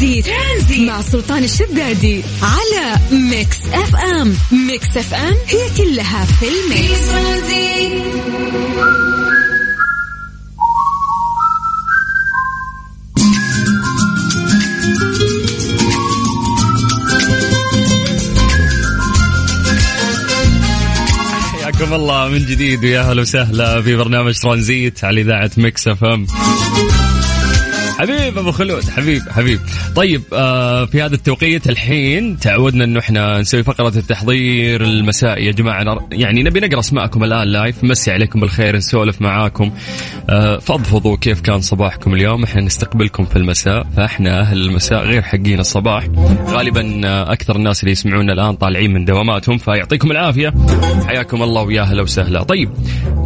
ترانزيت, ترانزيت. مع سلطان الشدادي على ميكس اف ام. ميكس اف ام هي كلها في ال mix. حياكم الله من جديد ويا أهلا وسهلا في برنامج ترانزيت على إذاعة مكس اف ام. حبيب أبو خلود حبيب حبيب. طيب آه في هذا التوقيت الحين تعودنا انه إحنا نسوي فقرة التحضير المسائي يا جماعة. يعني نبي نقرأ أسماءكم الآن لايف مسي عليكم بالخير نسولف معاكم. آه فضفضوا كيف كان صباحكم اليوم. إحنا نستقبلكم في المساء فإحنا أهل المساء غير حقين الصباح. غالبا آه أكثر الناس اللي يسمعونا الآن طالعين من دواماتهم فيعطيكم العافية. حياكم الله ويا أهلا وسهلا. طيب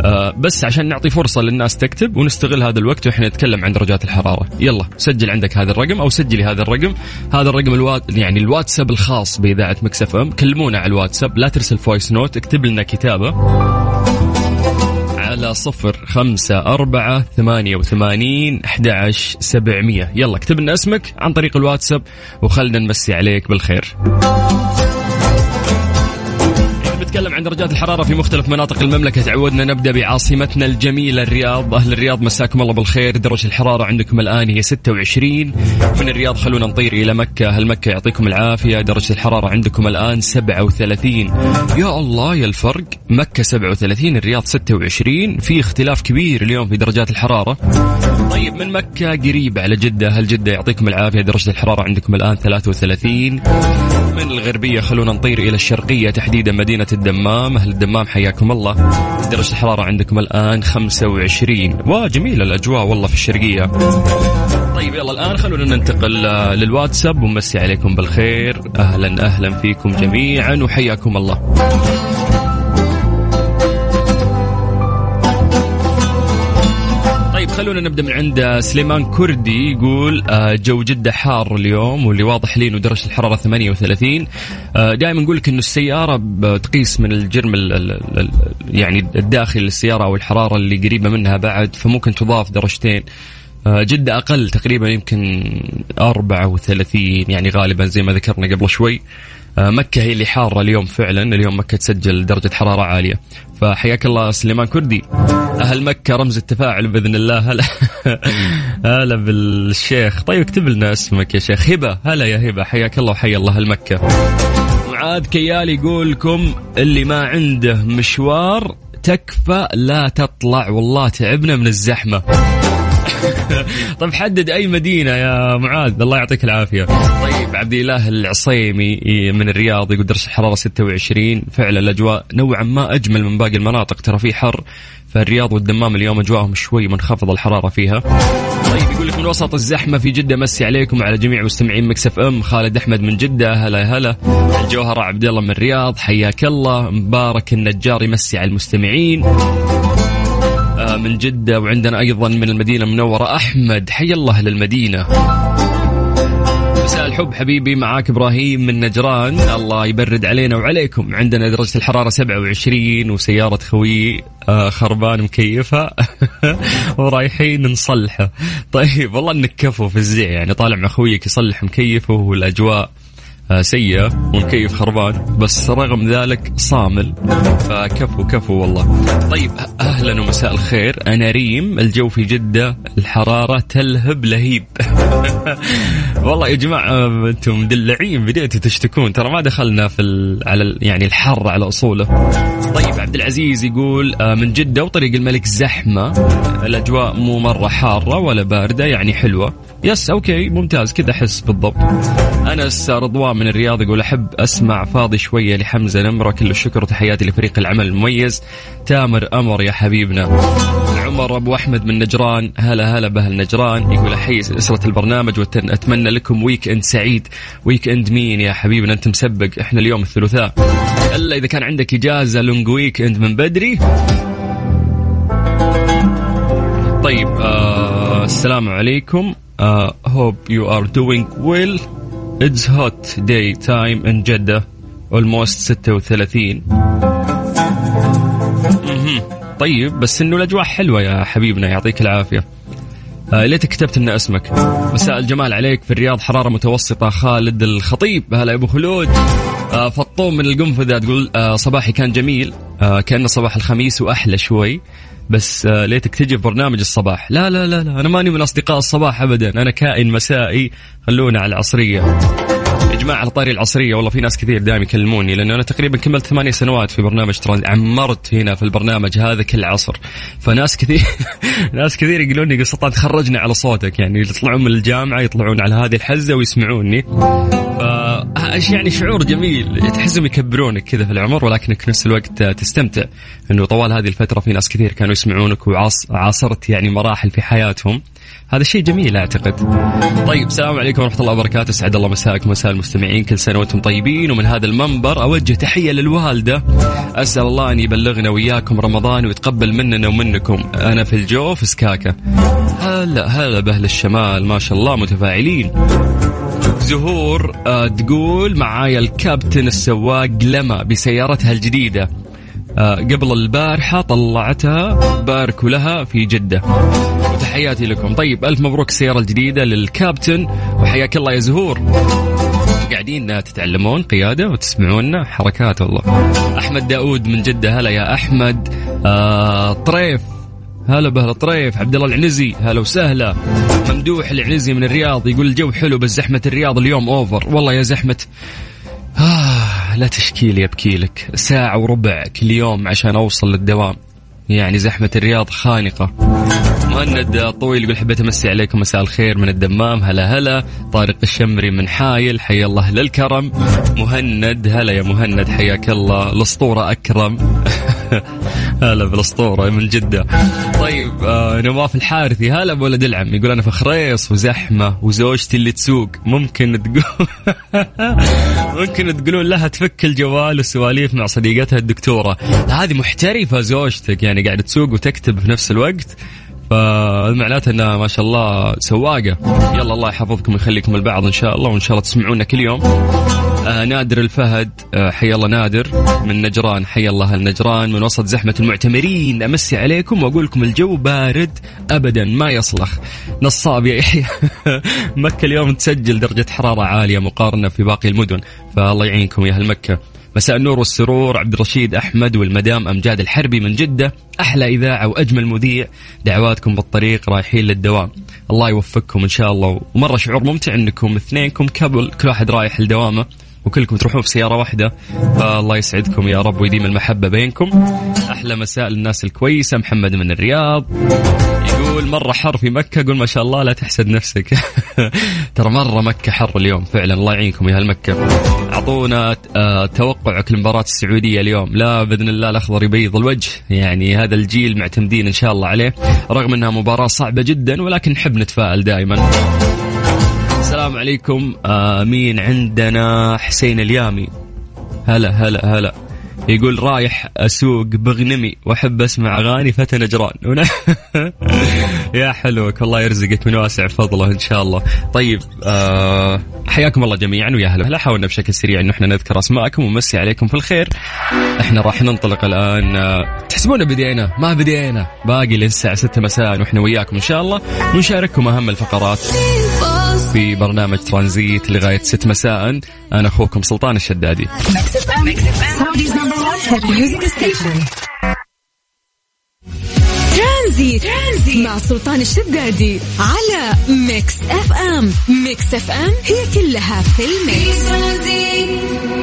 آه بس عشان نعطي فرصة للناس تكتب ونستغل هذا الوقت وإحنا نتكلم عن درجات الحرارة. يلا سجل عندك هذا الرقم أو سجلي هذا الرقم. هذا الرقم الوات يعني الواتساب الخاص بإذاعة Mix FM. كلمونا على الواتساب لا ترسل voice note اكتب لنا كتابة. على صفر خمسة أربعة ثمانية وثمانين أحد سبعمية. يلا اكتب لنا اسمك عن طريق الواتساب وخلنا نمسي عليك بالخير. نتكلم عن درجات الحرارة في مختلف مناطق المملكة. تعودنا نبدأ بعاصمتنا الجميلة الرياض. أهل الرياض مساكم الله بالخير. درجة الحرارة عندكم الآن هي 26 من الرياض خلونا نطير إلى مكة. أهل مكة يعطيكم العافية. درجة الحرارة عندكم الآن 37 يا الله يا الفرق. مكة 37 الرياض 26 في اختلاف كبير اليوم في درجات الحرارة. طيب من مكة قريب على جدة أهل جدة يعطيكم العافية؟ درجة الحرارة عندكم الآن 33 من الغربية خلونا نطير إلى الشرقية تحديدا مدينة الدمام. أهل الدمام حياكم الله. درجة الحرارة عندكم الآن 25 وجميلة الأجواء والله في الشرقية. طيب يلا الآن خلونا ننتقل للواتساب. ونمسي عليكم بالخير. أهلا أهلا فيكم جميعا وحياكم الله. خلونا نبدأ من عند سليمان كردي يقول آه، جو جدة حار اليوم واللي واضح لي إنه درجة الحرارة 38 آه، دائما نقول لك إنه السيارة بتقيس من الجرم يعني الداخلي للسيارة أو الحرارة اللي قريبة منها بعد فممكن تضاف درجتين. آه، جدة أقل تقريبا يمكن 34 يعني غالبا زي ما ذكرنا قبل شوي. مكة هي اللي حارة اليوم فعلا. اليوم مكة تسجل درجة حرارة عالية. فحياك الله سليمان كردي. أهل مكة رمز التفاعل بإذن الله. هلا. هلا بالشيخ. طيب اكتب لنا اسمك يا شيخ. هبة. هلا يا هبة. حياك الله وحيا الله أهل مكة. معاذ كيال يقول لكم اللي ما عنده مشوار تكفى لا تطلع. والله تعبنا من الزحمة. طيب حدد أي مدينة يا معاذ. الله يعطيك العافية. طيب عبد الاله العصيمي من الرياض يقول درجه الحرارة 26 فعلا الأجواء نوعا ما أجمل من باقي المناطق ترى في حر فالرياض والدمام اليوم أجواءهم شوي منخفض الحرارة فيها. طيب يقول لك من وسط الزحمة في جدة مسي عليكم وعلى جميع مستمعين مكسف إم. خالد أحمد من جدة هلا هلا. الجوهره عبد الله من الرياض حياك الله. مبارك النجار يمسي على المستمعين. من جدة وعندنا أيضا من المدينة المنورة أحمد. حي الله للمدينة. مساء الحب حبيبي معاك إبراهيم من نجران. الله يبرد علينا وعليكم. عندنا درجة الحرارة 27 وسيارة خوي آه، خربان مكيفها ورايحين نصلحه. طيب والله إنك كفو في الزع يعني طالع مع خويك يصلح مكيفه والأجواء. سيئة والمكيف خربان بس رغم ذلك صامل. فكفو كفو والله. طيب أهلا ومساء الخير. أنا ريم الجو في جدة الحرارة تلهب لهيب. والله يا جماعة أنتم مدلعين بديتوا تشتكون. ترى ما دخلنا في على يعني الحر على أصوله. طيب عبد العزيز يقول آه، من جدة وطريق الملك زحمة. الأجواء مو مرة حارة ولا باردة يعني حلوة. yes okay ممتاز. كذا أحس بالضبط. أنس رضوان من الرياض يقول أحب أسمع فاضي شوية لحمزة نمرة. كل الشكر وتحياتي لفريق العمل المميز. تامر أمر يا حبيبنا. عمر أبو أحمد من نجران. هلا هلا بأهل نجران يقول أحيي أسرة البرنامج وأتمنى لكم weekend سعيد. weekend مين يا حبيبنا؟ أنت مسبق. إحنا اليوم الثلاثاء. إلا إذا كان عندك إجازة long weekend من بدري. طيب آه السلام عليكم. hope you are doing well it's hot daytime in جدة almost 36 طيب بس إنه الأجواء حلوة يا حبيبنا يعطيك العافية. ليتك كتبت لنا اسمك. مساء الجمال عليك في الرياض حرارة متوسطة خالد الخطيب. هلا أبو خلود. آه فطوم من القنفذة تقول آه صباحي كان جميل. آه كأنه صباح الخميس وأحلى شوي. بس آه ليتك تجي في برنامج الصباح. لا لا لا لا أنا ماني من أصدقاء الصباح أبدا. أنا كائن مسائي. خلونا على العصرية. يا جماعة على طاري العصرية. والله في ناس كثير دائما يكلموني لأنه أنا تقريبا كملت ثمانية سنوات في برنامج ترانز عمرت هنا في البرنامج هذا كل عصر فناس كثير ناس كثير يقولون لي سلطان تخرجنا على صوتك. يعني يطلعون من الجامعة يطلعون على هذه الحزة ويسمعوني. ف يعني شعور جميل. تحسهم يكبرونك كذا في العمر ولكنك في نفس الوقت تستمتع. إنه طوال هذه الفترة في ناس كثير كانوا يسمعونك وعاصرت يعني مراحل في حياتهم. هذا شيء جميل أعتقد. طيب السلام عليكم ورحمة الله وبركاته، سعد الله مساءكم مساء المستمعين، كل سنة وأنتم طيبين. ومن هذا المنبر أوجه تحية للوالدة، أسأل الله أن يبلغنا وياكم رمضان ويتقبل مننا ومنكم، أنا في الجو في سكاكا. هلا هلا بأهل الشمال. ما شاء الله متفاعلين. زهور آه تقول معايا الكابتن السواق لما بسيارتها الجديدة. قبل البارحة طلعتها باركوا لها في جدة. وتحياتي لكم. طيب ألف مبروك السيارة الجديدة للكابتن وحياك الله يا زهور. قاعدين تتعلمون قيادة وتسمعونا حركات. والله. أحمد داود من جدة. هلا يا أحمد. آه طريف. هلا بهلا طريف. عبد الله العنزي. هلا وسهلا. ممدوح العنزي من الرياض. يقول الجو حلو بس زحمة الرياض اليوم اوفر والله يا زحمة. آه. لا تشكيلي ابكي لك ساعة وربع كل يوم عشان أوصل للدوام. يعني زحمة الرياض خانقة. مهند طويل يقول حبيت أمسي عليكم مساء الخير من الدمام. هلا هلا. طارق الشمري من حايل حيا الله للكرم. مهند هلا يا مهند حياك الله. الأسطورة أكرم. هلا بالاسطورة من جدة. طيب آه نواف الحارثي هلا بولد العم. يقول أنا في خريص وزحمة وزوجتي اللي تسوق. ممكن تقول ممكن تقولون لها تفك الجوال والسواليف مع صديقتها الدكتورة. هذه محترفة زوجتك يعني قاعدة تسوق وتكتب في نفس الوقت. فمعناته انها ما شاء الله سواقة. يلا الله يحفظكم ويخليكم البعض إن شاء الله وإن شاء الله تسمعونا كل يوم. آه نادر الفهد آه حي الله نادر. من نجران حي الله النجران. من وسط زحمة المعتمرين أمسي عليكم وأقول لكم الجو بارد أبدا ما يصلخ. نصاب يا يحيى مكة اليوم تسجل درجة حرارة عالية مقارنة في باقي المدن. فالله يعينكم يا أهل مكة. مساء النور والسرور عبد الرشيد أحمد والمدام أمجاد الحربي من جدة أحلى إذاعة واجمل مذيع دعواتكم بالطريق رايحين للدوام. الله يوفقكم إن شاء الله. ومرة شعور ممتع إنكم اثنينكم كبل كل واحد رايح لدوامه وكلكم تروحون في سيارة واحدة. فالله يسعدكم يا رب ويديم المحبة بينكم. أحلى مساء للناس الكويسة محمد من الرياض. يقول مرة حر في مكة قول ما شاء الله لا تحسد نفسك. ترى مرة مكة حر اليوم فعلا الله يعينكم يا هالمكة أعطونا آه، توقعك لمباراة السعودية اليوم. لا بإذن الله الأخضر يبيض الوجه. يعني هذا الجيل معتمدين إن شاء الله عليه. رغم أنها مباراة صعبة جدا ولكن نحب نتفائل دائما. السلام عليكم آه مين عندنا؟ حسين اليامي. هلا هلا هلا. يقول رايح أسوق بغنمي وأحب أسمع أغاني فتى نجران. يا حلوك الله يرزقك من واسع فضله إن شاء الله. طيب آه حياكم الله جميعا ويا هلا هلا حاولنا بشكل سريع انه إحنا نذكر أسماءكم ونمسي عليكم في الخير. إحنا راح ننطلق الآن آه تحسبون بدينا؟ ما بدينا. باقي للساعه 6 مساء وإحنا وياكم إن شاء الله. ونشارككم أهم الفقرات. في برنامج ترانزيت لغاية 6 مساء. أنا أخوكم سلطان الشدادي. ترانزيت. ترانزيت مع سلطان الشدادي على Mix FM. Mix FM هي كلها في ال mix.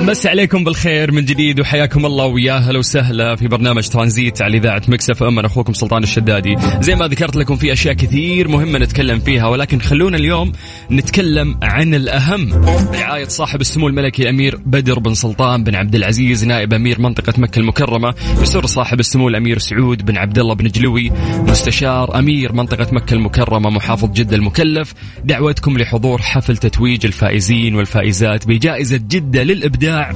بس عليكم بالخير من جديد وحياكم الله ويا هلا وسهلا في برنامج ترانزيت على إذاعة Mix FM. أنا أخوكم سلطان الشدادي. زي ما ذكرت لكم في أشياء كثير مهمة نتكلم فيها ولكن خلونا اليوم نتكلم عن الأهم. برعايه صاحب السمو الملكي الامير بدر بن سلطان بن عبد العزيز نائب أمير منطقة مكة المكرمة يسر صاحب السمو الأمير سعود بن عبد الله بن جلوي مستشار أمير منطقة مكة المكرمة محافظ جدة المكلف دعوتكم لحضور حفل تتويج الفائزين والفائزات بجائزة جدة للإبداع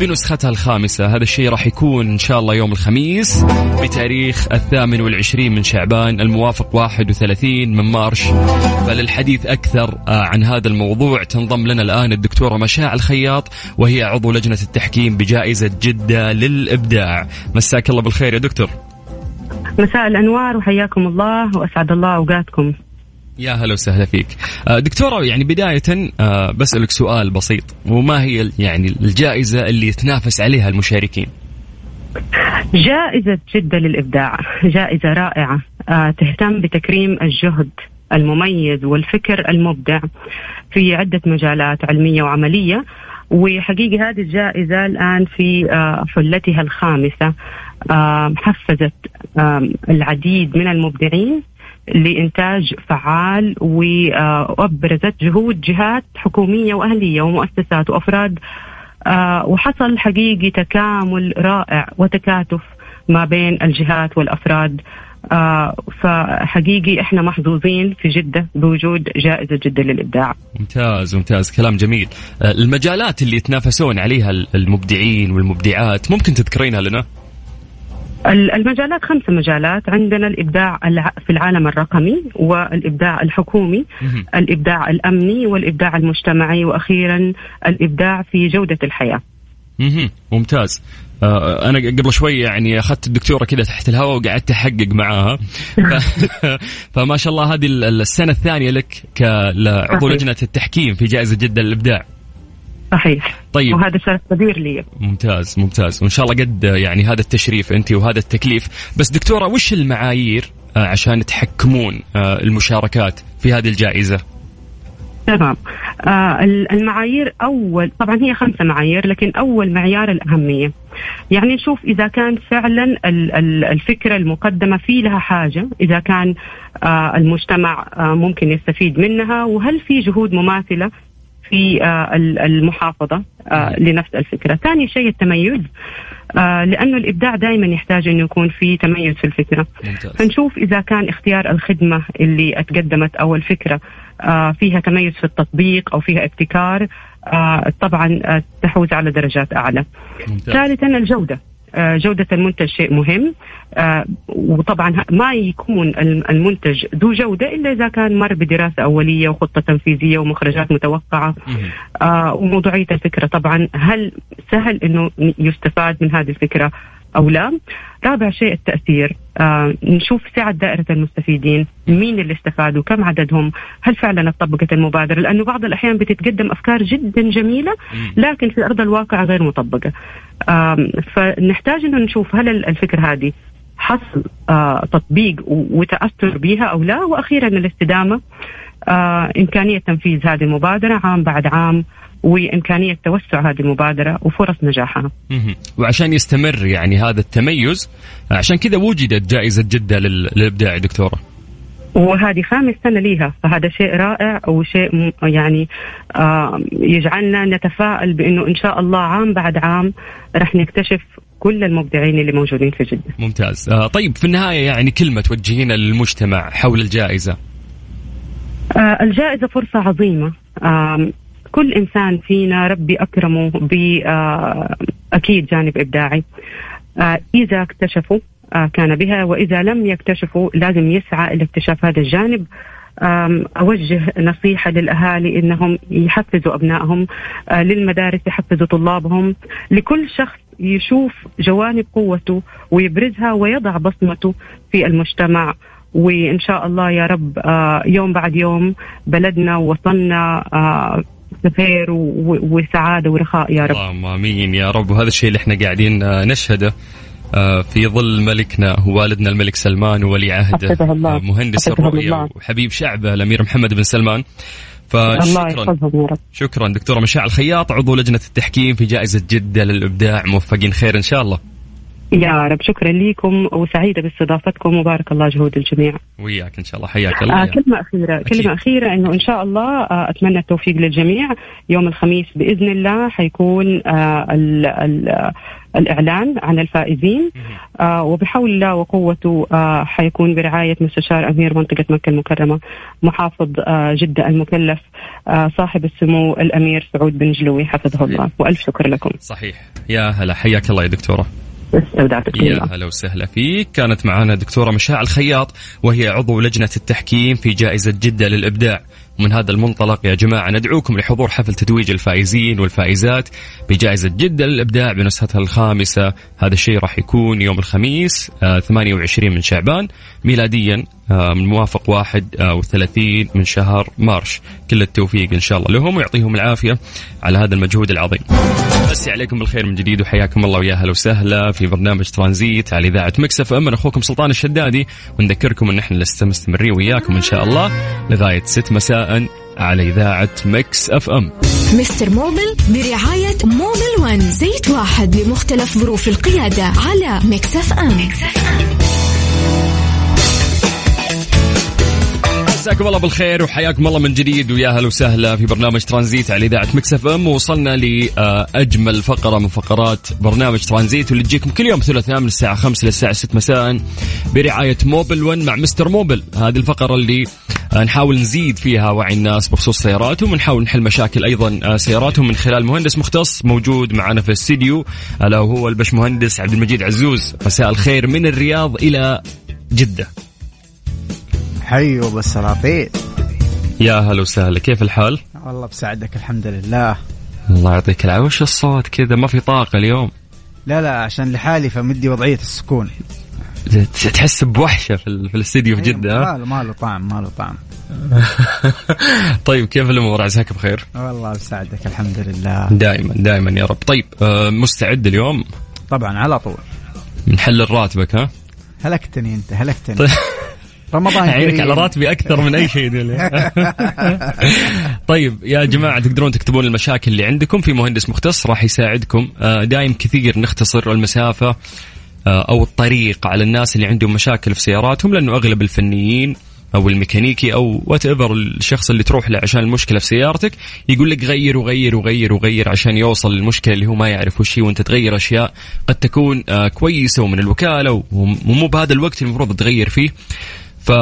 بنسختها الخامسة. هذا الشيء راح يكون إن شاء الله يوم الخميس بتاريخ الثامن والعشرين من شعبان الموافق 31 من مارش. فللحديث أكثر عن هذا الموضوع تنضم لنا الآن الدكتورة مشاع الخياط وهي عضو لجنة التحكيم بجائزة جدة للإبداع. مساك الله بالخير يا دكتور. مساء الأنوار وحياكم الله وأسعد الله أوقاتكم. يا هلا وسهلا فيك. آه، دكتورة يعني بداية آه، بسألك سؤال بسيط وما هي يعني الجائزة اللي يتنافس عليها المشاركين؟ جائزة جدة للإبداع جائزة رائعة. آه، تهتم بتكريم الجهد المميز والفكر المبدع في عدة مجالات علمية وعملية وحقيقة هذه الجائزة الآن في حلتها الخامسة. حفزت العديد من المبدعين لإنتاج فعال وأبرزت جهود جهات حكومية وأهلية ومؤسسات وأفراد آه، وحصل حقيقي تكامل رائع وتكاتف ما بين الجهات والأفراد آه فحقيقي إحنا محظوظين في جدة بوجود جائزة جدة للإبداع. ممتاز ممتاز كلام جميل. آه المجالات اللي يتنافسون عليها المبدعين والمبدعات ممكن تذكرينها لنا؟ المجالات خمسة مجالات. عندنا الإبداع في العالم الرقمي والإبداع الحكومي الإبداع الأمني والإبداع المجتمعي وأخيرا الإبداع في جودة الحياة. ممتاز. آه، أنا قبل شوي يعني أخذت الدكتورة كذا تحت الهواء وقعدت أحقق معاها. فما شاء الله هذه السنة الثانية لك كعضو لجنة التحكيم في جائزة جدة للابداع صحيح. طيب. وهذا شرف كبير لي. ممتاز ممتاز. وإن شاء الله قد يعني هذا التشريف أنت وهذا التكليف. بس دكتورة وش المعايير آه، عشان تحكمون آه، المشاركات في هذه الجائزة؟ تمام. آه المعايير اول طبعا هي خمسة معايير لكن أول معيار الأهمية. يعني نشوف إذا كان فعلا الفكرة المقدمة في لها حاجة إذا كان آه المجتمع آه ممكن يستفيد منها وهل في جهود مماثلة في آه، المحافظة آه، لنفس الفكرة. ثاني شيء التميز آه، لأنه الإبداع دائما يحتاج أنه يكون في تميز في الفكرة. ممتاز. فنشوف إذا كان اختيار الخدمة اللي اتقدمت أو الفكرة فيها تميز في التطبيق أو فيها ابتكار طبعا تحوز على درجات أعلى. ثالثا الجودة. جودة المنتج شيء مهم. آه، وطبعا ما يكون المنتج ذو جودة إلا إذا كان مر بدراسة أولية وخطة تنفيذية ومخرجات متوقعة. آه، وموضوعية الفكرة طبعا هل سهل أنه يستفاد من هذه الفكرة؟ أو لا. رابع شيء التأثير. آه نشوف سعة دائرة المستفيدين مين اللي استفادوا كم عددهم هل فعلا طبقت المبادرة؟ لأنه بعض الأحيان بتتقدم أفكار جدا جميلة لكن في أرض الواقع غير مطبقة. آه فنحتاج أنه نشوف هل الفكرة هذه حصل آه تطبيق وتأثر بها أو لا. وأخيرا الاستدامة آه إمكانية تنفيذ هذه المبادرة عام بعد عام. وإمكانية توسع هذه المبادرة وفرص نجاحها. وعشان يستمر يعني هذا التميز عشان كذا وجدت جائزة جدة للإبداع دكتورة. وهذه خامس سنة ليها فهذا شيء رائع وشيء يعني آه يجعلنا نتفائل بأنه إن شاء الله عام بعد عام رح نكتشف كل المبدعين اللي موجودين في جدة. ممتاز. آه طيب في النهاية يعني كلمة توجهينها للمجتمع حول الجائزة. آه الجائزة فرصة عظيمة. كل إنسان فينا ربي أكرمه ب آه، أكيد جانب إبداعي. آه، إذا اكتشفوا آه، كان بها وإذا لم يكتشفوا لازم يسعى لاكتشاف هذا الجانب. أوجه نصيحة للأهالي إنهم يحفزوا أبنائهم للمدارس يحفزوا طلابهم. لكل شخص يشوف جوانب قوته ويبرزها ويضع بصمته في المجتمع. وإن شاء الله يا رب يوم بعد يوم بلدنا وصلنا خير وسعاده ورخاء يا رب. اللهم آمين يا رب. وهذا الشيء اللي إحنا قاعدين آه، نشهده آه، في ظل ملكنا والدنا الملك سلمان وولي عهده. آه، مهندس الرؤية وحبيب شعبه الأمير محمد بن سلمان. فشكرا. شكرا دكتورة مشاعل الخياط عضو لجنة التحكيم في جائزة جدة للإبداع. موفقين خير إن شاء الله. يا رب. شكرا لكم وسعيدة باستضافتكم. وبارك الله جهود الجميع. وياك إن شاء الله. حياك الله. آه كلمة أخيرة أكيد. كلمة أخيرة إنه إن شاء الله آه أتمنى التوفيق للجميع. يوم الخميس بإذن الله حيكون آه ال ال الإعلان عن الفائزين. آه وبحول الله وقوته آه حيكون برعاية مستشار أمير منطقة مكة المكرمة محافظ آه جدة المكلف آه صاحب السمو الأمير سعود بن جلوي. حفظه الله. وألف شكر لكم. صحيح. يا هلا. حياك الله يا استودعتك يا هلا وسهلا فيك. كانت معنا دكتورة مشاع الخياط وهي عضو لجنة التحكيم في جائزة جدة للإبداع. ومن هذا المنطلق يا جماعة ندعوكم لحضور حفل تتويج الفائزين والفائزات بجائزة جدة للإبداع بنسختها الخامسة. هذا الشيء راح يكون يوم الخميس 28 من شعبان ميلاديا آه، من موافق 31 آه، من شهر مارش. كل التوفيق إن شاء الله لهم ويعطيهم العافية على هذا المجهود العظيم. بس عليكم بالخير من جديد وحياكم الله ويا أهلا وسهلا في برنامج ترانزيت على إذاعة Mix FM أنا أخوكم سلطان الشدادي ونذكركم إن إحنا لسه مستمرين وياكم إن شاء الله لغاية 6 مساء. على إذاعة Mix FM Mister Mobil برعاية Mobil 1 زيت واحد لمختلف ظروف القيادة على Mix FM, Mix FM. مساكم الله بالخير وحياكم الله من جديد ويا أهلا وسهلا في برنامج ترانزيت على إذاعة Mix FM. وصلنا لاجمل فقرة من فقرات برنامج ترانزيت واللي تجيكم كل يوم ثلاثاء من الساعة 5 للساعه 6 مساء برعاية Mobil 1 مع Mister Mobil. هذه الفقرة اللي نحاول نزيد فيها وعي الناس بخصوص سياراتهم ونحاول نحل مشاكل أيضا سياراتهم من خلال مهندس مختص موجود معنا في الاستديو. ألا وهو البشمهندس عبد المجيد عزوز. مساء الخير من الرياض إلى جدة. حيو بالسلاطين يا هلا وسهلا كيف الحال؟ والله بسعدك الحمد لله. الله يعطيك العافية وش الصوت كذا؟ ما في طاقة اليوم. لا لا عشان لحالي فمدي وضعية السكون. تحس بوحشة في, في الاستديو في جدة ماله ماله طعم ماله طعم. طيب كيف الأمور؟ عساك بخير؟ والله بسعدك الحمد لله. دائما دائما يا رب. طيب آه، مستعد اليوم؟ طبعا على طول. نحلل راتبك ها؟ هلكتني أنت هلكتني. رمضان عينك على راتبي أكثر من أي شيء طيب يا جماعة تقدرون تكتبون المشاكل اللي عندكم في مهندس مختص راح يساعدكم. آه، دايم كثير نختصر المسافة آه، أو الطريق على الناس اللي عندهم مشاكل في سياراتهم لأنه أغلب الفنيين أو الميكانيكي أو whatever الشخص اللي تروح له عشان المشكلة في سيارتك يقول لك غير وغير وغير وغير عشان يوصل للمشكلة اللي هو ما يعرف وش هي وأنت تغير أشياء قد تكون آه، كويسة ومن الوكالة ومو بهذا الوقت المفروض تغير فيه. ف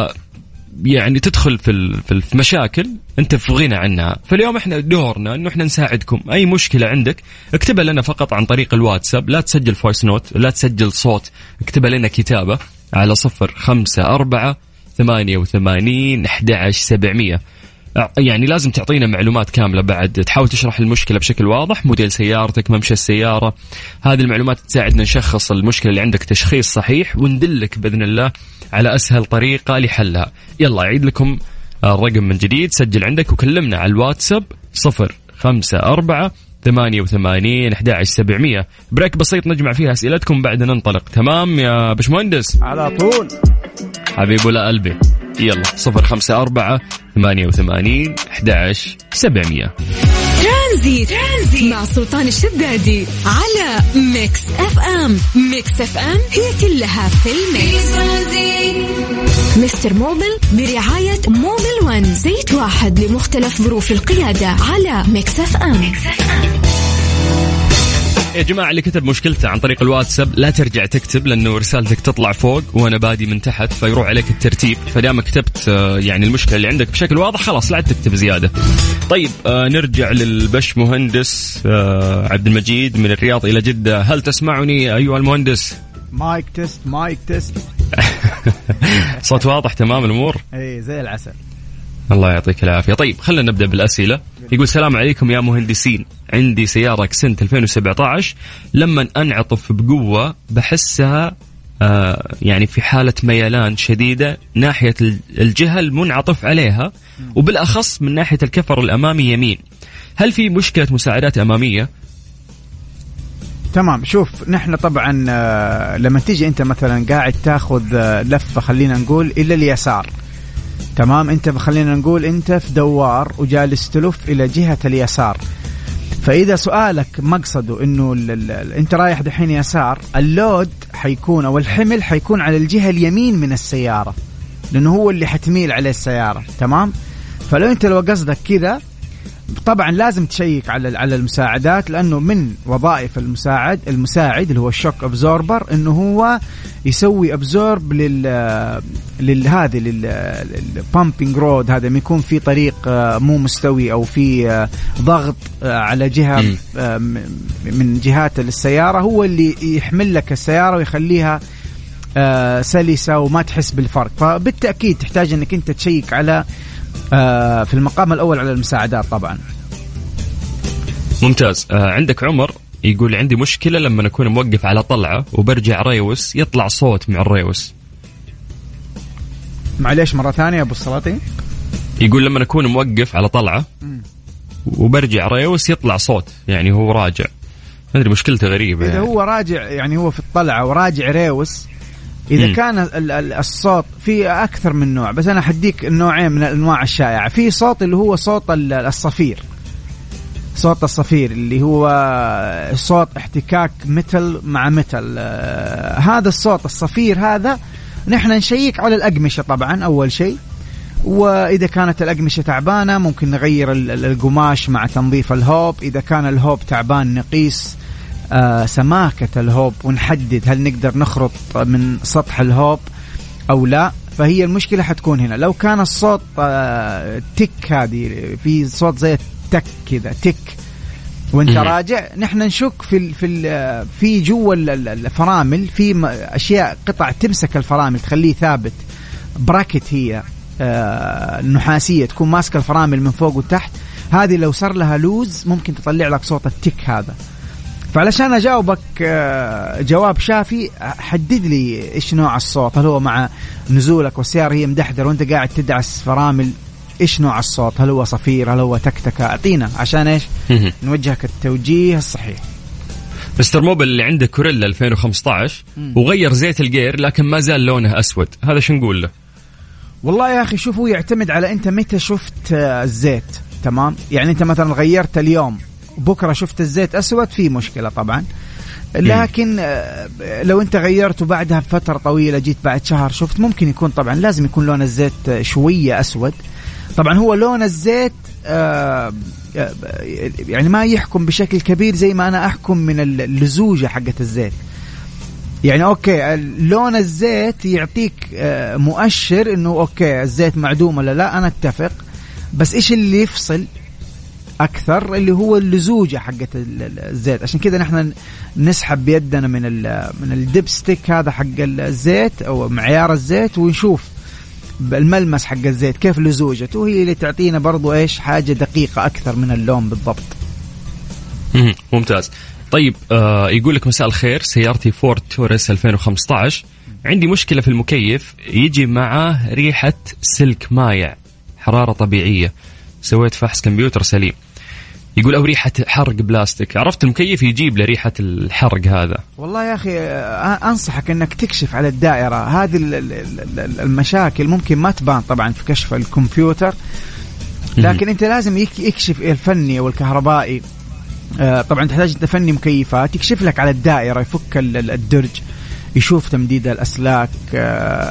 يعني تدخل في في المشاكل انت في غنى عنها. فاليوم إحنا دورنا انه إحنا نساعدكم. أي مشكلة عندك اكتبها لنا فقط عن طريق الواتساب. لا تسجل voice note لا تسجل صوت اكتبها لنا كتابة على صفر خمسة أربعة ثمانية وثمانين أحد سبعمية. يعني لازم تعطينا معلومات كاملة بعد. تحاول تشرح المشكلة بشكل واضح موديل سيارتك ممشى السيارة. هذه المعلومات تساعدنا نشخص المشكلة اللي عندك تشخيص صحيح وندلك بإذن الله على أسهل طريقة لحلها. يلا أعيد لكم الرقم من جديد. سجل عندك وكلمنا على الواتساب صفر خمسة أربعة ثمانية وثمانين أحد عشر سبعمية. بريك بسيط نجمع فيها أسئلتكم بعد ننطلق. تمام يا بشمهندس على طول. حبيب ولا قلبي. يلا صفر خمسة أربعة ثمانية وثمانين أحد سبعمية ترانزيت. مع سلطان الشدادي على Mix FM Mix FM هي كلها في ال mix Mister Mobil برعاية Mobil One زيت واحد لمختلف ظروف القيادة على Mix FM, Mix FM. يا جماعة اللي كتب مشكلته عن طريق الواتساب لا ترجع تكتب لأنه رسالتك تطلع فوق وأنا بادي من تحت فيروح عليك الترتيب. فدام كتبت آه، يعني المشكلة اللي عندك بشكل واضح خلاص لا تكتب زيادة. طيب آه نرجع للبش مهندس آه عبد المجيد من الرياض إلى جدة. هل تسمعني أيها المهندس؟ mic test mic test. صوت واضح تمام الأمور؟ اي زي العسل. الله يعطيك العافية. طيب خلينا نبدأ بالأسئلة. يقول السلام عليكم يا مهندسين. عندي سيارة Accent 2017 لما أنعطف بقوة بحسها آه يعني في حالة ميلان شديدة ناحية الجهة المنعطف عليها وبالأخص من ناحية الكفر الأمامي يمين. هل في مشكلة مساعدات أمامية؟ تمام. شوف نحن طبعا آه، لما تيجي أنت مثلا قاعد تاخذ آه، لفة خلينا نقول إلى اليسار. تمام؟ أنت خلينا نقول أنت في دوار وجالس تلف إلى جهة اليسار. فإذا سؤالك مقصده إنه ال ال أنت رايح دحين يسار اللود حيكون أو الحمل حيكون على الجهة اليمين من السيارة لأنه هو اللي حتميل عليه السيارة تمام؟ فلو أنت لو قصدك كذا طبعا لازم تشيك على على المساعدات لأنه من وظائف المساعد المساعد اللي هو ال shock absorber إنه هو يسوي absorb لل للهذه لل bumping road هذا يكون في طريق آه، مو مستوي أو في آه، ضغط آه، على جهة من جهات السيارة. هو اللي يحمل لك السيارة ويخليها سلسة وما تحس بالفرق. فبالتأكيد تحتاج إنك أنت تشيك على آه في المقام الأول على المساعدات طبعا. ممتاز. آه عندك عمر يقول عندي مشكلة لما اكون موقف على طلعة وبرجع ريوس يطلع صوت مع الريوس. معليش مرة ثانية أبو السلاطين. يقول لما اكون موقف على طلعة وبرجع ريوس يطلع صوت يعني هو راجع. ما أدري مشكلته غريبة إذا يعني. هو راجع يعني هو في الطلعة وراجع ريوس إذا مم. كان ال- ال- الصوت في أكثر من نوع بس أنا حديك النوعين من الأنواع الشائعة. في صوت اللي هو صوت ال- الصفير. صوت الصفير اللي هو صوت احتكاك متل مع متل. آه، هذا الصوت الصفير هذا نحن نشيك على الأقمشة طبعا أول شيء. وإذا كانت الأقمشة تعبانة ممكن نغير ال- ال- القماش مع تنظيف الهوب. إذا كان الهوب تعبان نقيس آه، سماكة الهوب ونحدد هل نقدر نخرط من سطح الهوب أو لا. فهي المشكلة حتكون هنا. لو كان الصوت آه، تك هذه في صوت زي التك كذا تك. وانت. راجع نحن نشك في ال في ال في جوا ال- ال- الفرامل. في أشياء قطع تمسك الفرامل تخليه ثابت. bracket هي آه، نحاسية تكون ماسكة الفرامل من فوق وتحت. هذه لو صار لها لوز ممكن تطلع لك صوت التك هذا. فعلشان أجاوبك آه، جواب شافي حدد لي إيش نوع الصوت. هل هو مع نزولك والسيارة هي مدحدر وأنت قاعد تدعس فرامل إيش نوع الصوت؟ هل هو صفير؟ هل هو تكتكة؟ أعطينا عشان إيش. نوجهك التوجيه الصحيح. مستر موبل اللي عنده كوريلا 2015 مم. وغير زيت الجير لكن ما زال لونه أسود. هذا شو نقول له؟ والله يا أخي شوفوا يعتمد على أنت متى شفت آه، الزيت تمام؟ يعني أنت مثلا غيرت اليوم بكرة شفت الزيت أسود في مشكلة طبعا. لكن آه، لو أنت غيرته بعدها بفترة طويلة جيت بعد شهر شفت ممكن يكون طبعا لازم يكون لون الزيت شوية أسود. طبعا هو لون الزيت آه، آه، يعني ما يحكم بشكل كبير زي ما أنا أحكم من اللزوجة حقت الزيت. يعني okay لون الزيت يعطيك مؤشر إنه okay الزيت معدوم ولا لا أنا أتفق. بس إيش اللي يفصل؟ أكثر اللي هو اللزوجة حقت ال- ال- الزيت. عشان كذا نحن نسحب بيدنا من من ال dipstick هذا حق الزيت أو معيار الزيت ونشوف الملمس حق الزيت كيف لزوجته. هي اللي تعطينا برضو إيش حاجة دقيقة أكثر من اللون بالضبط. ممتاز. طيب آه يقول لك مساء الخير سيارتي فورد توريس 2015 عندي مشكلة في المكيف يجي معه ريحة سلك مايع حرارة طبيعية. سويت فحص كمبيوتر سليم. يقول أو ريحة حرق بلاستيك. عرفت المكيف يجيب له ريحة الحرق هذا. والله يا أخي أنصحك إنك تكشف على الدائرة. هذه ال- ال- ال- المشاكل ممكن ما تبان طبعا في كشف الكمبيوتر لكن أنت لازم يك- يكشف الفني أو الكهربائي آه، طبعا تحتاج أنت فني مكيفات يكشف لك على الدائرة يفك ال- ال- الدرج يشوف تمديد الأسلاك.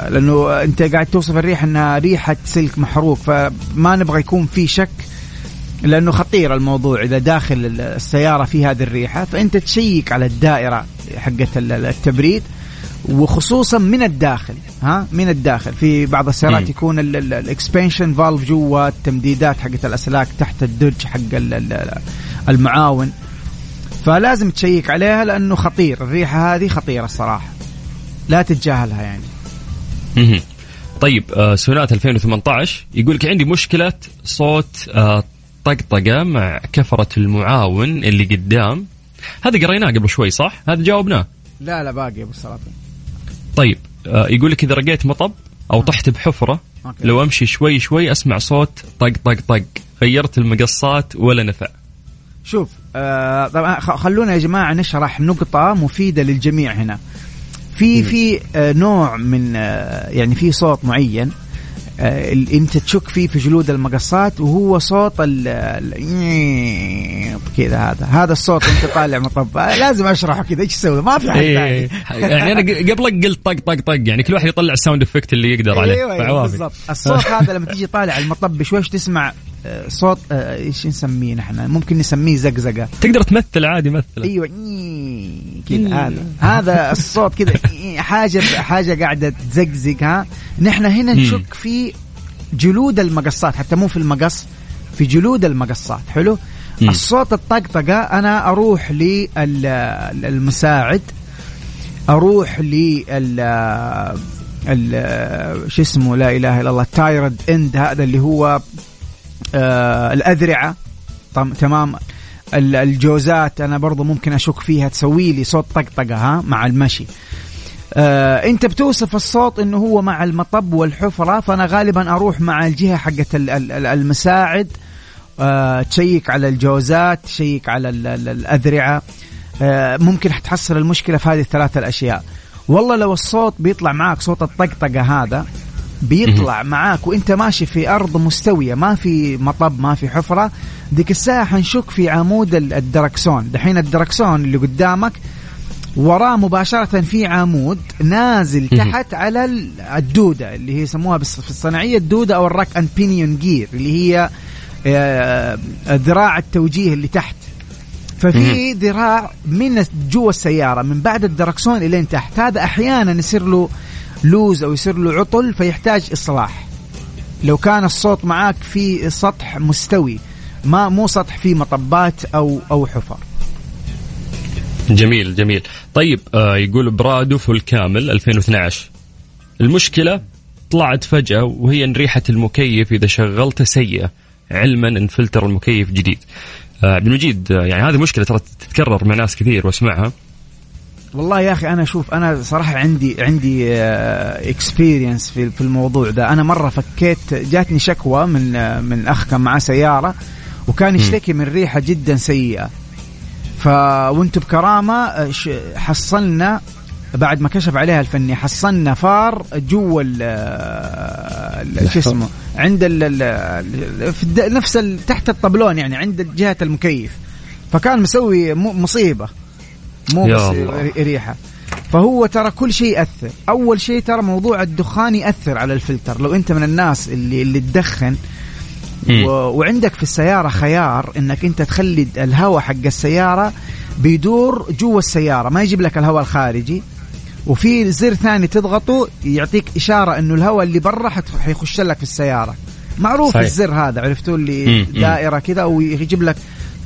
لأنه أنت قاعد توصف الريحة إنها ريحة سلك محروق فما نبغى يكون في شك لأنه خطير الموضوع إذا داخل ال- السيارة في هذه الريحة فأنت تشيك على الدائرة ال- التبريد وخصوصا من الداخل ها؟ من الداخل. في بعض السيارات. يكون ال expansion valve جوا التمديدات حقت الأسلاك تحت الدرج حق ال- ال- المعاون. فلازم تشيك عليها لأنه خطير الريحة هذه خطيرة الصراحة. لا تتجاهلها يعني. طيب آه سوناتا 2018 يقول لك عندي مشكلة صوت طقطقة مع كفرة المعاون اللي قدام. هذا قريناه قبل شوي صح؟ هذا جاوبناه لا لا باقي أبو السلاطين طيب آه يقول لك إذا رقيت مطب أو طحت بحفرة أوكي. لو أمشي شوي شوي أسمع صوت طق طق طق. غيرت المقصات ولا نفع. شوف آه طبعا خلونا يا جماعة نشرح نقطة مفيدة للجميع هنا. في في آه نوع من آه يعني في صوت معين. انت تشك فيه في جلود المقصات وهو صوت ال كذا هذا. هذا الصوت وانت طالع مطب آه لازم اشرحه كذا. إيش أسوي ما في حد إيه ثاني. يعني أنا قبلك قلت طق طق طق يعني كل واحد يطلع ال sound effect اللي يقدر عليه. أيوه فعوافي. بالضبط. الصوت هذا لما تيجي طالع المطب بشويش تسمع؟ آه، صوت آه، إيش نسميه نحن؟ ممكن نسميه زقزقة. تقدر تمثل عادي مثل أيوه كذا هذا. هذا الصوت كذا حاجة حاجة قاعدة تزقزق ها. نحن هنا. نشك في جلود المقصات حتى مو في المقص في جلود المقصات. حلو. الصوت الطقطقة أنا أروح للمساعد أروح لل شو اسمه لا إله إلا الله ال tie rod end هذا اللي هو آه الأذرعة. تمام. الجوزات أنا برضو ممكن أشك فيها تسوي لي صوت طقطقة ها مع المشي. آه أنت بتوصف الصوت إنه هو مع المطب والحفرة فأنا غالبا أروح مع الجهة حقت المساعد. آه تشيك على الجوزات تشيك على الأذرعة. آه ممكن تحصل المشكلة في هذه الثلاثة الأشياء. والله لو الصوت بيطلع معك صوت الطقطقة هذا بيطلع معاك وانت ماشي في أرض مستوية ما في مطب ما في حفرة. ديك الساعة حنشك في عمود الدركسون. دحين الدركسون اللي قدامك وراه مباشرة في عمود نازل تحت على الدودة اللي هي يسموها في الصناعية الدودة أو ال rack and pinion gear اللي هي آه، ذراع التوجيه اللي تحت. ففي ذراع من جوا السيارة من بعد الدركسون إلين تحت. هذا أحيانا يصير له لوز أو يصير له عطل فيحتاج إصلاح. لو كان الصوت معاك في سطح مستوي ما مو سطح فيه مطبات أو أو حفر. جميل جميل. طيب آه يقول فول كامل 2012 المشكلة طلعت فجأة وهي إن ريحة المكيف إذا شغلته سيئة. علما ان فلتر المكيف جديد. آه عبد المجيد آه يعني هذه مشكلة ترى تتكرر مع ناس كثير وأسمعها. والله يا أخي أنا أشوف أنا صراحة عندي عندي experience في في الموضوع ده. أنا مرة فكيت جاتني شكوى من آه، من أخ كان معاه سيارة وكان يشتكي من ريحة جدا سيئة. فأنتم بكرامة آه، حصلنا بعد ما كشف عليها الفني حصلنا فار جوا شو اسمه عند ال في نفس تحت الطبلون يعني عند جهة المكيف. فكان مسوي مصيبة. مو بس ريحة. فهو ترى كل شيء يأثر. أول شيء ترى موضوع الدخان يأثر على الفلتر. لو أنت من الناس اللي اللي تدخن و... وعندك في السيارة خيار إنك أنت تخلي الهواء حق السيارة بيدور جوا السيارة. ما يجيب لك الهواء الخارجي. وفي زر ثاني تضغطه يعطيك إشارة إنه الهواء اللي برا حيخش لك في السيارة. معروف صحيح. الزر هذا عرفتوا اللي دائرة كذا ويجيب لك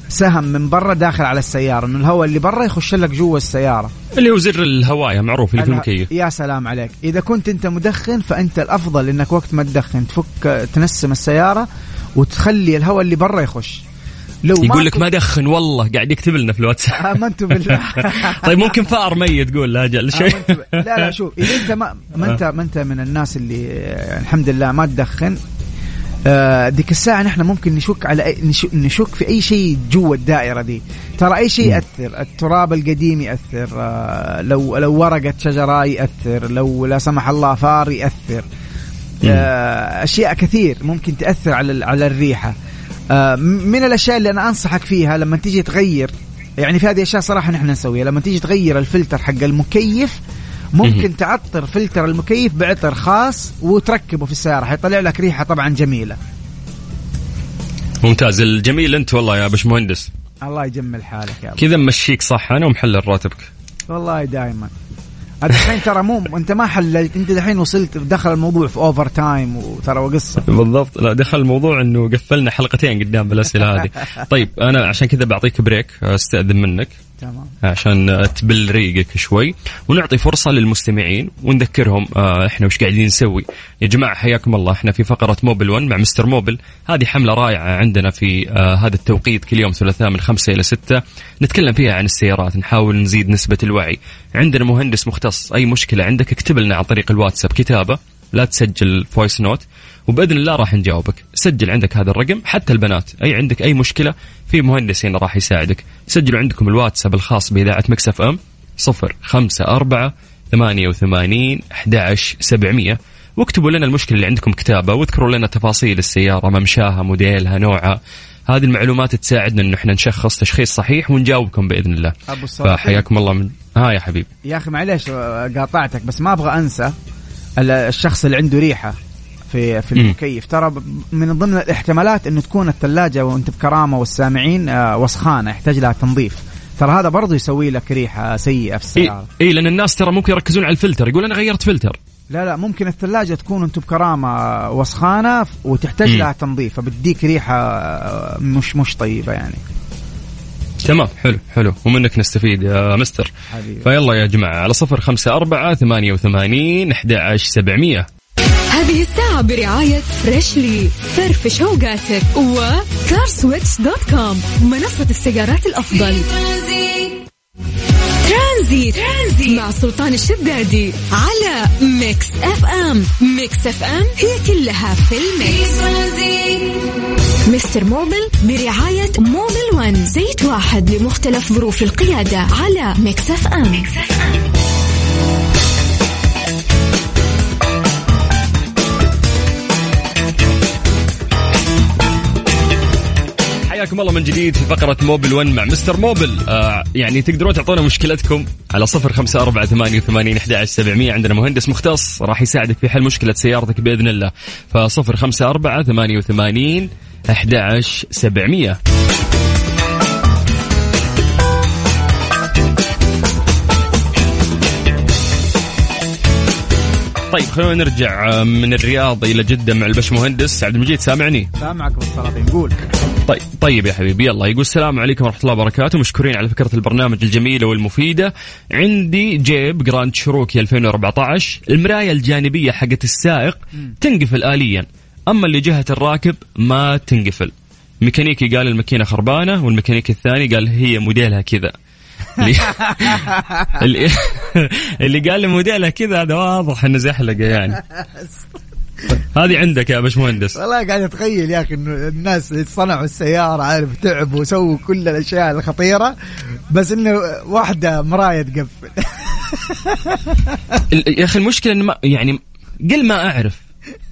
سهم من برا داخل على السيارة إنه الهواء اللي برا يخش لك جوا السيارة. اللي هو زر الهوايه معروف اللي في المكيف. يا سلام عليك. إذا كنت أنت مدخن فأنت الأفضل إنك وقت ما تدخن تفك تنسم السيارة وتخلي الهواء اللي برا يخش. لو يقول لك ما دخن والله قاعد يكتب لنا في الواتساب. امنت بالله. طيب ممكن فأر ميت تقول لا أجل شيء. لا لا شوف إذا أنت ما, ما انت ما أنت من الناس اللي الحمد لله ما تدخن آه ديك الساعة نحن ممكن نشك على نشك في أي شيء جوا الدائرة دي. ترى أي شيء يأثر؟ التراب القديم يأثر آه لو لو ورقة شجرة يأثر لو لا سمح الله فار يأثر. آه أشياء كثير ممكن تأثر على على الريحة. آه من الأشياء اللي أنا أنصحك فيها لما تيجي تغير يعني في هذه الأشياء صراحة نحن نسويها لما تيجي تغير الفلتر حق المكيف ممكن تعطر فلتر المكيف بعطر خاص وتركبه في السيارة. حيطلع لك ريحة طبعا جميلة. ممتاز. الجميل أنت والله يا باشمهندس. الله يجمل حالك يا كذا مشيك صح؟ أنا ومحلل راتبك والله دائما الحين ترى مو أنت ما حللت أنت الحين وصلت دخل الموضوع في overtime وترى وقصة. بالضبط. لا دخل الموضوع إنه قفلنا حلقتين قدام بالأسئلة هذه. طيب أنا عشان كذا بعطيك break أستأذن منك. تمام. عشان تبل ريقك شوي. ونعطي فرصة للمستمعين ونذكرهم آه إحنا وش قاعدين نسوي. يا جماعة حياكم الله. إحنا في فقرة موبيل 1 مع مستر موبل. هذه حملة رائعة عندنا في آه هذا التوقيت كل يوم ثلاثاء من خمسة إلى ستة. نتكلم فيها عن السيارات. نحاول نزيد نسبة الوعي. عندنا مهندس مختص. أي مشكلة عندك اكتب لنا عن طريق الواتساب كتابة. لا تسجل voice note وبإذن الله راح نجاوبك. سجل عندك هذا الرقم حتى البنات. أي عندك أي مشكلة في مهندس هنا راح يساعدك. سجلوا عندكم الواتساب الخاص بإذاعة ميكس أف أم صفر خمسة أربعة ثمانية وثمانين أحد سبعمية. واكتبوا لنا المشكلة اللي عندكم كتابة واذكروا لنا تفاصيل السيارة ممشاها موديلها نوعها. هذه المعلومات تساعدنا انه إحنا نشخص تشخيص صحيح ونجاوبكم بإذن الله. أبو فحياكم الله من ها يا حبيبي. يا أخي معليش قاطعتك بس ما أبغى أنسى الشخص اللي عنده ريحة. في في المكيف. ترى من ضمن الاحتمالات انه تكون الثلاجة وأنت بكرامة والسامعين آه، وسخانة يحتاج لها تنظيف. ترى هذا برضه يسوي لك ريحة سيئة في السيارة. إي إيه لأن الناس ترى ممكن يركزون على الفلتر يقول أنا غيرت فلتر. لا لا ممكن الثلاجة تكون أنتم بكرامة وسخانة وتحتاج لها تنظيف فبتديك ريحة آه، مش مش طيبة يعني. تمام حلو حلو. ومنك نستفيد يا مستر. حبيبي. فيلا يا جماعة على صفر خمسة أربعة ثمانية وثمانين أحد عشر سبعمية. هذه الساعة برعاية فريشلي فرفش اوقاتك وكارسويتش dot com منصة السيارات الأفضل ترانزيت. ترانزيت مع سلطان الشدادي على ميكس اف ام ميكس اف ام هي كلها في الميكس مستر موبل برعاية موبيل one زيت واحد لمختلف ظروف القيادة على ميكس اف ام, ميكس أف أم. حياكم الله من جديد في فقرة موبيل 1 مع مستر موبل. آه يعني تقدرون تعطونا مشكلتكم على صفر خمسة أربعة ثمانية وثمانين أحد سبعمية. عندنا مهندس مختص راح يساعدك في حل مشكلة سيارتك بإذن الله. فصفر خمسة أربعة ثمانية وثمانين أحد سبعمية. طيب خلونا نرجع آه، من الرياض إلى جدة مع البش مهندس عبد المجيد سامعني؟ سامعك بالسلاطين قول طيب طيب يا حبيبي يلا. يقول السلام عليكم ورحمة الله وبركاته. مشكورين على فكرة البرنامج الجميله والمفيدة. عندي جيب جراند شروكي 2014 المراية الجانبية حقت السائق تنقفل اليا. أما اللي جهة الراكب ما تنقفل. ميكانيكي قال الماكينة خربانة والميكانيكي الثاني قال هي موديلها كذا. اللي, اللي قال لي موديلها كذا هذا واضح إنه زحلقة يعني. هذه عندك يا باشمهندس. والله قاعد أتخيل يا أخي إنه الناس اللي صنعوا السيارة عارف تعبوا وسووا كل الأشياء الخطيرة بس إنه واحدة مراية تقفل يا أخي المشكلة انه يعني قل ما أعرف.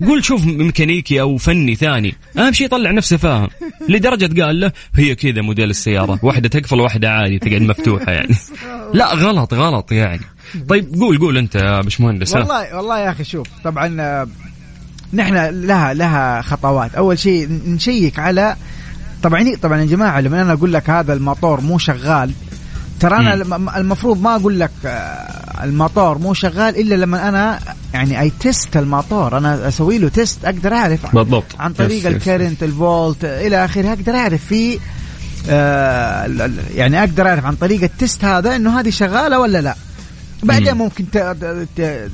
قول شوف ميكانيكي أو فني ثاني. أهم شيء يطلع نفسه فاهم. لدرجة قال له هي كذا موديل السيارة. واحدة تقفل واحدة عادي تقعد مفتوحة يعني. لا غلط غلط يعني. طيب قول قول أنت يا باشمهندس والله والله يا أخي شوف طبعا نحن لها لها خطوات. أول شيء نشيك على طبعا طبعا يا جماعة لما أنا أقول لك هذا الموتور مو شغال ترى أنا المفروض ما أقول لك آه، الموتور مو شغال إلا لما أنا يعني اي test الموتور أنا أسوي له test أقدر أعرف بالضبط. عن طريق ال current ال volt إلى آخره. أقدر أعرف في آه يعني أقدر أعرف عن طريق ال test هذا إنه هذه شغالة ولا لا. بعدين ممكن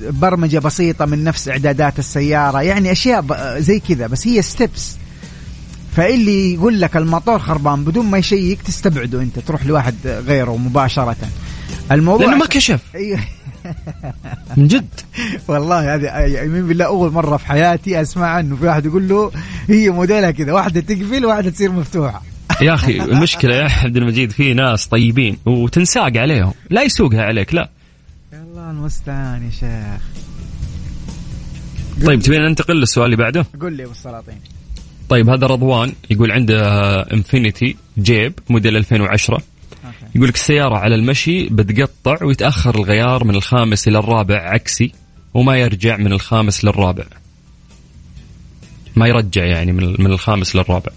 برمجة بسيطة من نفس إعدادات السيارة. يعني أشياء زي كذا بس هي steps فاللي يقول لك الموتور خربان بدون ما يشيك تستبعده أنت تروح لواحد غيره مباشرة. الموضوع لأنه ما كشف. أيوه. من جد. والله هذه يمين بالله أول مرة في حياتي أسمع عنه في واحد يقول له هي موديلها كذا واحدة تقفل وواحده تصير مفتوحة. يا أخي المشكلة يا عبد المجيد في ناس طيبين وتنساق عليهم لا يسوقها عليك لا. الله المستعان يا شيخ. طيب تبين ننتقل للسؤال اللي بعده؟ قول لي أبو السلاطين طيب هذا رضوان يقول عنده انفينيتي جيب موديل 2010 يقول لك السيارة على المشي بتقطع ويتأخر الغيار من الخامس إلى الرابع عكسي وما يرجع من الخامس للرابع. ما يرجع يعني من الخامس للرابع.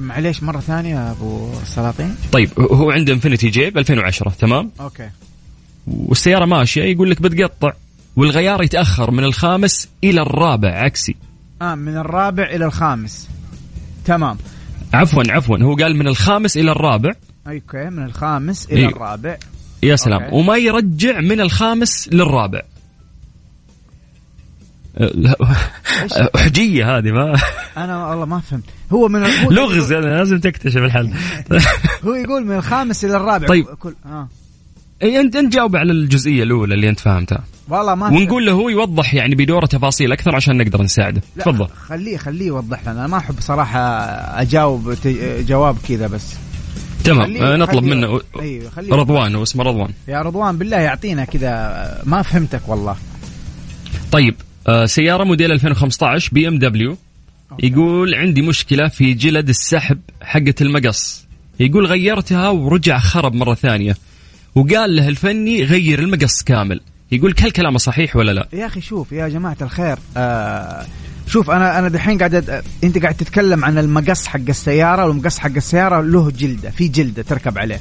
معليش مرة ثانية أبو السلاطين. طيب هو عنده انفينيتي جيب 2010 تمام؟ okay. والسيارة ماشية يقول لك بتقطع والغيار يتأخر من الخامس إلى الرابع عكسي. آه من الرابع إلى الخامس. تمام. عفوا عفوا هو قال من الخامس إلى الرابع. أوكي من الخامس إلى إيه؟ الرابع. يا سلام. أوكي. وما يرجع من الخامس للرابع. حجية هذه ما. أنا والله ما فهمت. هو من لغز يعني لازم تكتشف الحل. هو يقول من الخامس إلى الرابع. طيب. كل... آه. إي انت أنت جاوب على الجزئية الأولى اللي أنت فهمتها. والله ما ونقول له هو يوضح يعني بدورة تفاصيل أكثر عشان نقدر نساعده. تفضل. خليه خليه يوضح لنا. أنا ما أحب صراحة أجاوب جواب كذا بس. تمام. خليه نطلب خليه منه. أيوه خليه رضوان اسمه رضوان. يا رضوان بالله يعطينا كذا ما فهمتك والله. طيب آه سيارة موديل 2015 BMW. يقول عندي مشكلة في جلد السحب حقة المقص. يقول غيرتها ورجع خرب مرة ثانية. وقال له الفني غير المقص كامل. يقول هل كلامه صحيح ولا لا؟ يا أخي شوف يا جماعة الخير آه شوف أنا أنا دحين قاعد أنت قاعد تتكلم عن المقص حق السيارة والمقص حق السيارة له جلدة في جلدة تركب عليه.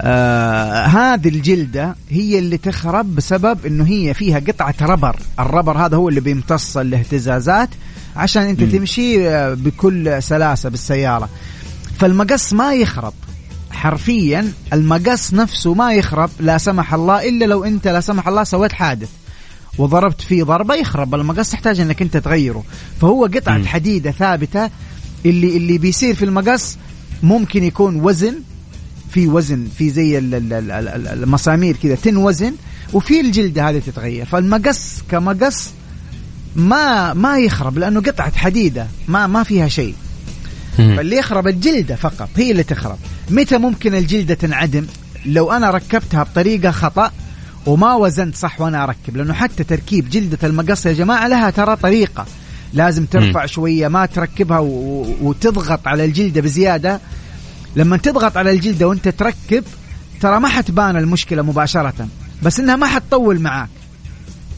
آه هذه الجلدة هي اللي تخرب بسبب إنه هي فيها قطعة ربر. الربر هذا هو اللي بيمتص الاهتزازات عشان أنت م. تمشي آه، بكل سلاسة بالسيارة. فالمقص ما يخرب. حرفيا المقص نفسه ما يخرب لا سمح الله إلا لو أنت لا سمح الله سويت حادث وضربت فيه ضربة يخرب المقص تحتاج إنك أنت تغيره. فهو قطعة حديدة ثابتة اللي اللي بيصير في المقص ممكن يكون وزن في وزن في زي المسامير كذا تن وزن وفي الجلدة هذه تتغير. فالمقص كمقص ما ما يخرب لأنه قطعة حديدة ما ما فيها شيء. فاللي يخرب الجلدة فقط هي اللي تخرب. متى ممكن الجلدة تنعدم؟ لو أنا ركبتها بطريقة خطأ وما وزنت صح وأنا أركب لأنه حتى تركيب جلدة المقص يا جماعة لها ترى طريقة. لازم ترفع شوية ما تركبها وتضغط على الجلدة بزيادة. لما تضغط على الجلدة وأنت تركب ترى ما حتبان المشكلة مباشرة بس إنها ما حتطول معاك.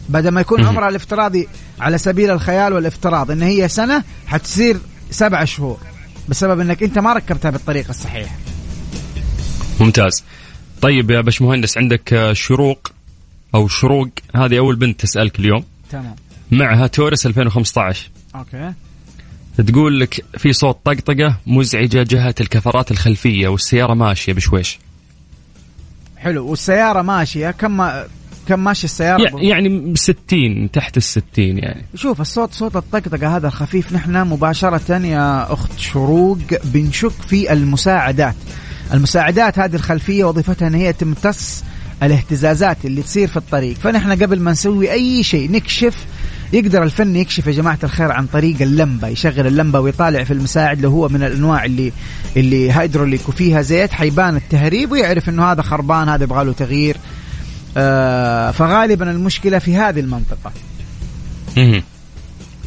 بدل ما يكون عمرها الافتراضي على سبيل الخيال والافتراض إن هي سنة حتصير سبع شهور. بسبب انك انت ما ركبتها بالطريقة الصحيحه ممتاز. طيب يا باشمهندس عندك شروق أو شروق؟ هذه أول بنت تسألك اليوم. تمام. معها تورس 2015 أوكي. تقول لك في صوت طقطقة مزعجة جهة الكفرات الخلفية والسيارة ماشية بشويش. حلو. والسيارة ماشية كم كم ماشي السيارة يعني 60 تحت ال 60 يعني. شوف الصوت صوت الطقطقة هذا الخفيف. نحن مباشرة يا أخت شروق بنشك في المساعدات. المساعدات هذه الخلفية وظيفتها إن هي تمتص الاهتزازات اللي تصير في الطريق. فنحن قبل ما نسوي أي شيء نكشف. يقدر الفن يكشف يا جماعة الخير عن طريق اللمبة. يشغل اللمبة ويطالع في المساعد لو هو من الأنواع اللي اللي هيدروليك وفيها زيت حيبان التهريب ويعرف إنه هذا خربان هذا يبغى له تغيير. فغالبا المشكلة في هذه المنطقة. أها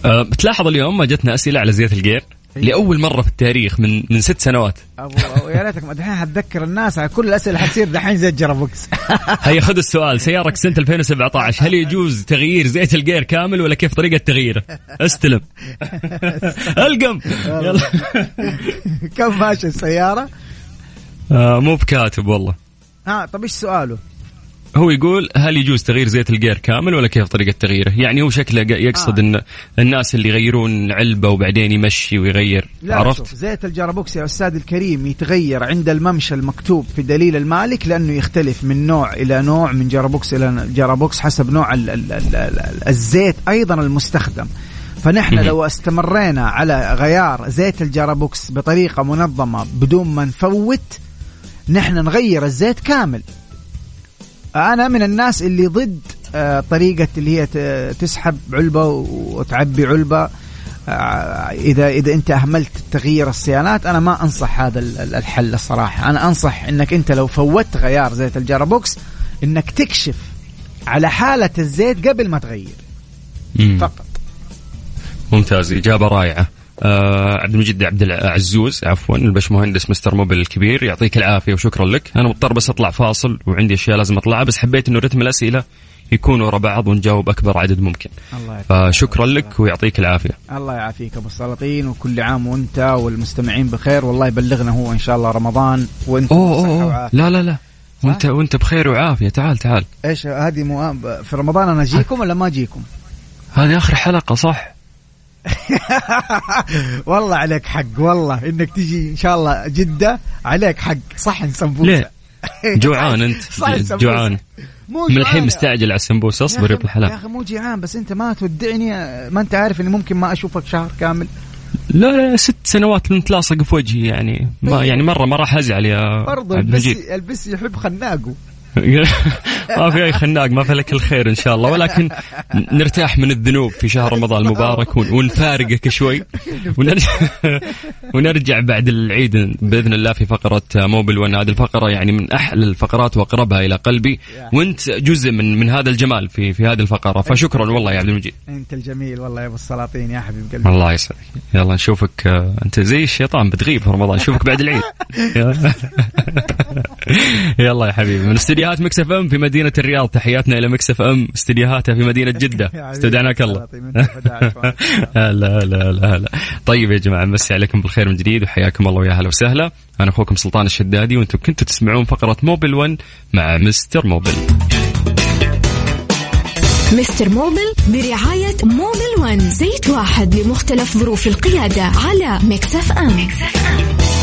بتلاحظ اليوم ما جتنا أسئلة على زيت الجير إيه. لأول مرة في التاريخ من من ست سنوات أبو يا ريتك دحين حتذكر الناس على كل الأسئلة حتصير دحين زي ال gearbox هيا خذ السؤال سيارتك سنة 2017 هل يجوز تغيير زيت الجير كامل ولا كيف طريقة تغييره؟ استلم ألقم يلا كم ماشي السيارة؟ آه مو بكاتب والله ها طب إيش سؤاله؟ هو يقول هل يجوز تغيير زيت الجير كامل ولا كيف طريقة تغييره؟ يعني هو شكله يقصد آه. إن الناس اللي يغيرون علبة وبعدين يمشي ويغير لا عرفت؟ شوف زيت ال gearbox يا أستاذ الكريم يتغير عند الممشى المكتوب في دليل المالك لأنه يختلف من نوع إلى نوع من gearbox إلى gearbox حسب نوع ال ال ال ال الزيت أيضا المستخدم. فنحن لو استمرينا على غيار زيت ال gearbox بطريقة منظمة بدون ما نفوت نحن نغير الزيت كامل أنا من الناس اللي ضد آه، طريقة اللي هي تسحب علبة وتعبي علبة. آه، إذا إذا أنت أهملت تغيير الصيانات أنا ما أنصح هذا الحل الصراحة. أنا أنصح إنك أنت لو فوتت غيار زيت ال gearbox إنك تكشف على حالة الزيت قبل ما تغير. فقط. ممتاز. إجابة رائعة. آه عبد المجيد عبد العزوز عفوا البشمهندس مستر موبل الكبير يعطيك العافية وشكرا لك. أنا مضطر بس أطلع فاصل وعندي أشياء لازم أطلعها بس حبيت إنه رتم الأسئلة يكون ورا بعض ونجاوب أكبر عدد ممكن. الله فشكرا لك ويعطيك العافية. الله يعافيك أبو السلاطين وكل عام وأنت والمستمعين بخير. والله يبلغنا هو إن شاء الله رمضان وأنت أوه أوه أوه. لا لا لا. وأنت وأنت بخير وعافية. تعال تعال. إيش هذه مو... في رمضان أنا أجيكم ولا ما أجيكم؟ هذه آخر حلقة صح؟ والله عليك حق والله. إنك تجي إن شاء الله جدة عليك حق. صحن سمبوسة. ليه؟ جوعان أنت. جوعان. مو من الحين مستعجل على السمبوسة اصبر يا أبو الحلال. يا أخي مو جيعان بس أنت ما تودعني ما أنت عارف إني ممكن ما أشوفك شهر كامل. لا لا ست سنوات متلاصق في وجهي يعني ما طيب. يعني مرة ما راح أزعل يا برضه البس البس يحب خناقه. ما في أي خناق ما في لك الخير إن شاء الله. ولكن نرتاح من الذنوب في شهر رمضان المبارك ونفارقك شوي. ونرجع ونرجع بعد العيد بإذن الله في فقرة موبل ون هذه الفقرة يعني من أحلى الفقرات وأقربها إلى قلبي. وأنت جزء من من هذا الجمال في في هذه الفقرة. فشكرا والله يا عبد المجيد. أنت الجميل والله يا أبو السلاطين يا حبيب قلبي. الله يسعدك. يلا نشوفك أنت زي الشيطان بتغيب في رمضان. نشوفك بعد العيد. يلا يا حبيبي. من استديو استديوهات Mix FM في مدينة الرياض. تحياتنا إلى Mix FM استديوهاتها في مدينة جدة. استودعناك الله. لا لا لا لا طيب يا جماعة مسي عليكم بالخير من جديد وحياكم الله ويا أهلا وسهلا. أنا أخوكم سلطان الشدادي وأنتم كنتوا تسمعون فقرة Mobil 1 مع Mister Mobil Mister Mobil برعاية Mobil 1 زيت واحد لمختلف ظروف القيادة على Mix FM, Mix FM.